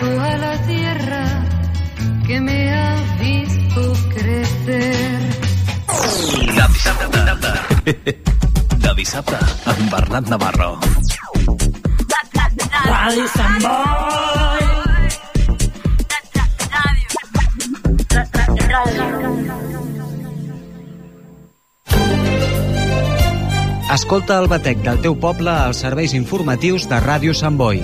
junto a la tierra que me ha visto crecer. De dissabte. De dissabte, amb Bernat Navarro. Ràdio Sant Boi. Escolta el batec del teu poble als serveis informatius de Ràdio Sant Boi.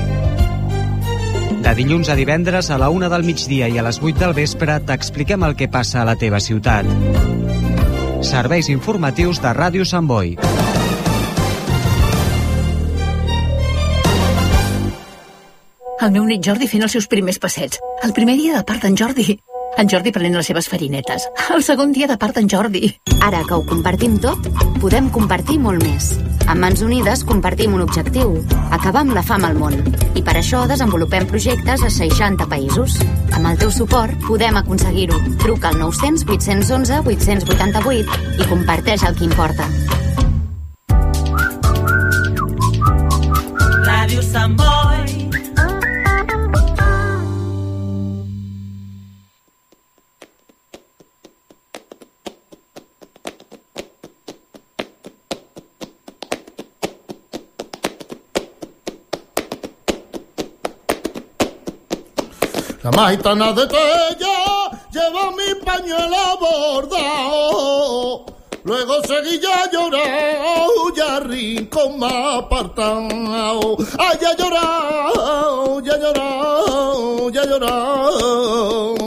De dilluns a divendres a la una del migdia i a les 8 del vespre t'expliquem el que passa a la teva ciutat. Serveis informatius de Ràdio Sant Boi. El meu nét Jordi fent els seus primers passets. El primer dia de part d'en Jordi. En Jordi prenent les seves farinetes. El segon dia de part d'en Jordi. Ara que ho compartim tot, podem compartir molt més. Amb Mans Unides compartim un objectiu, acabar amb la fam al món. I per això desenvolupem projectes a 60 països. Amb el teu suport podem aconseguir-ho. Truca al 900 811 888 i comparteix el que importa. Ràdio Sant. La maitana de Tella lleva mi pañuelo bordado. Luego seguí ya llorado, ya rincón más apartado. Ay, ya llorado, ya llorado, ya llorado.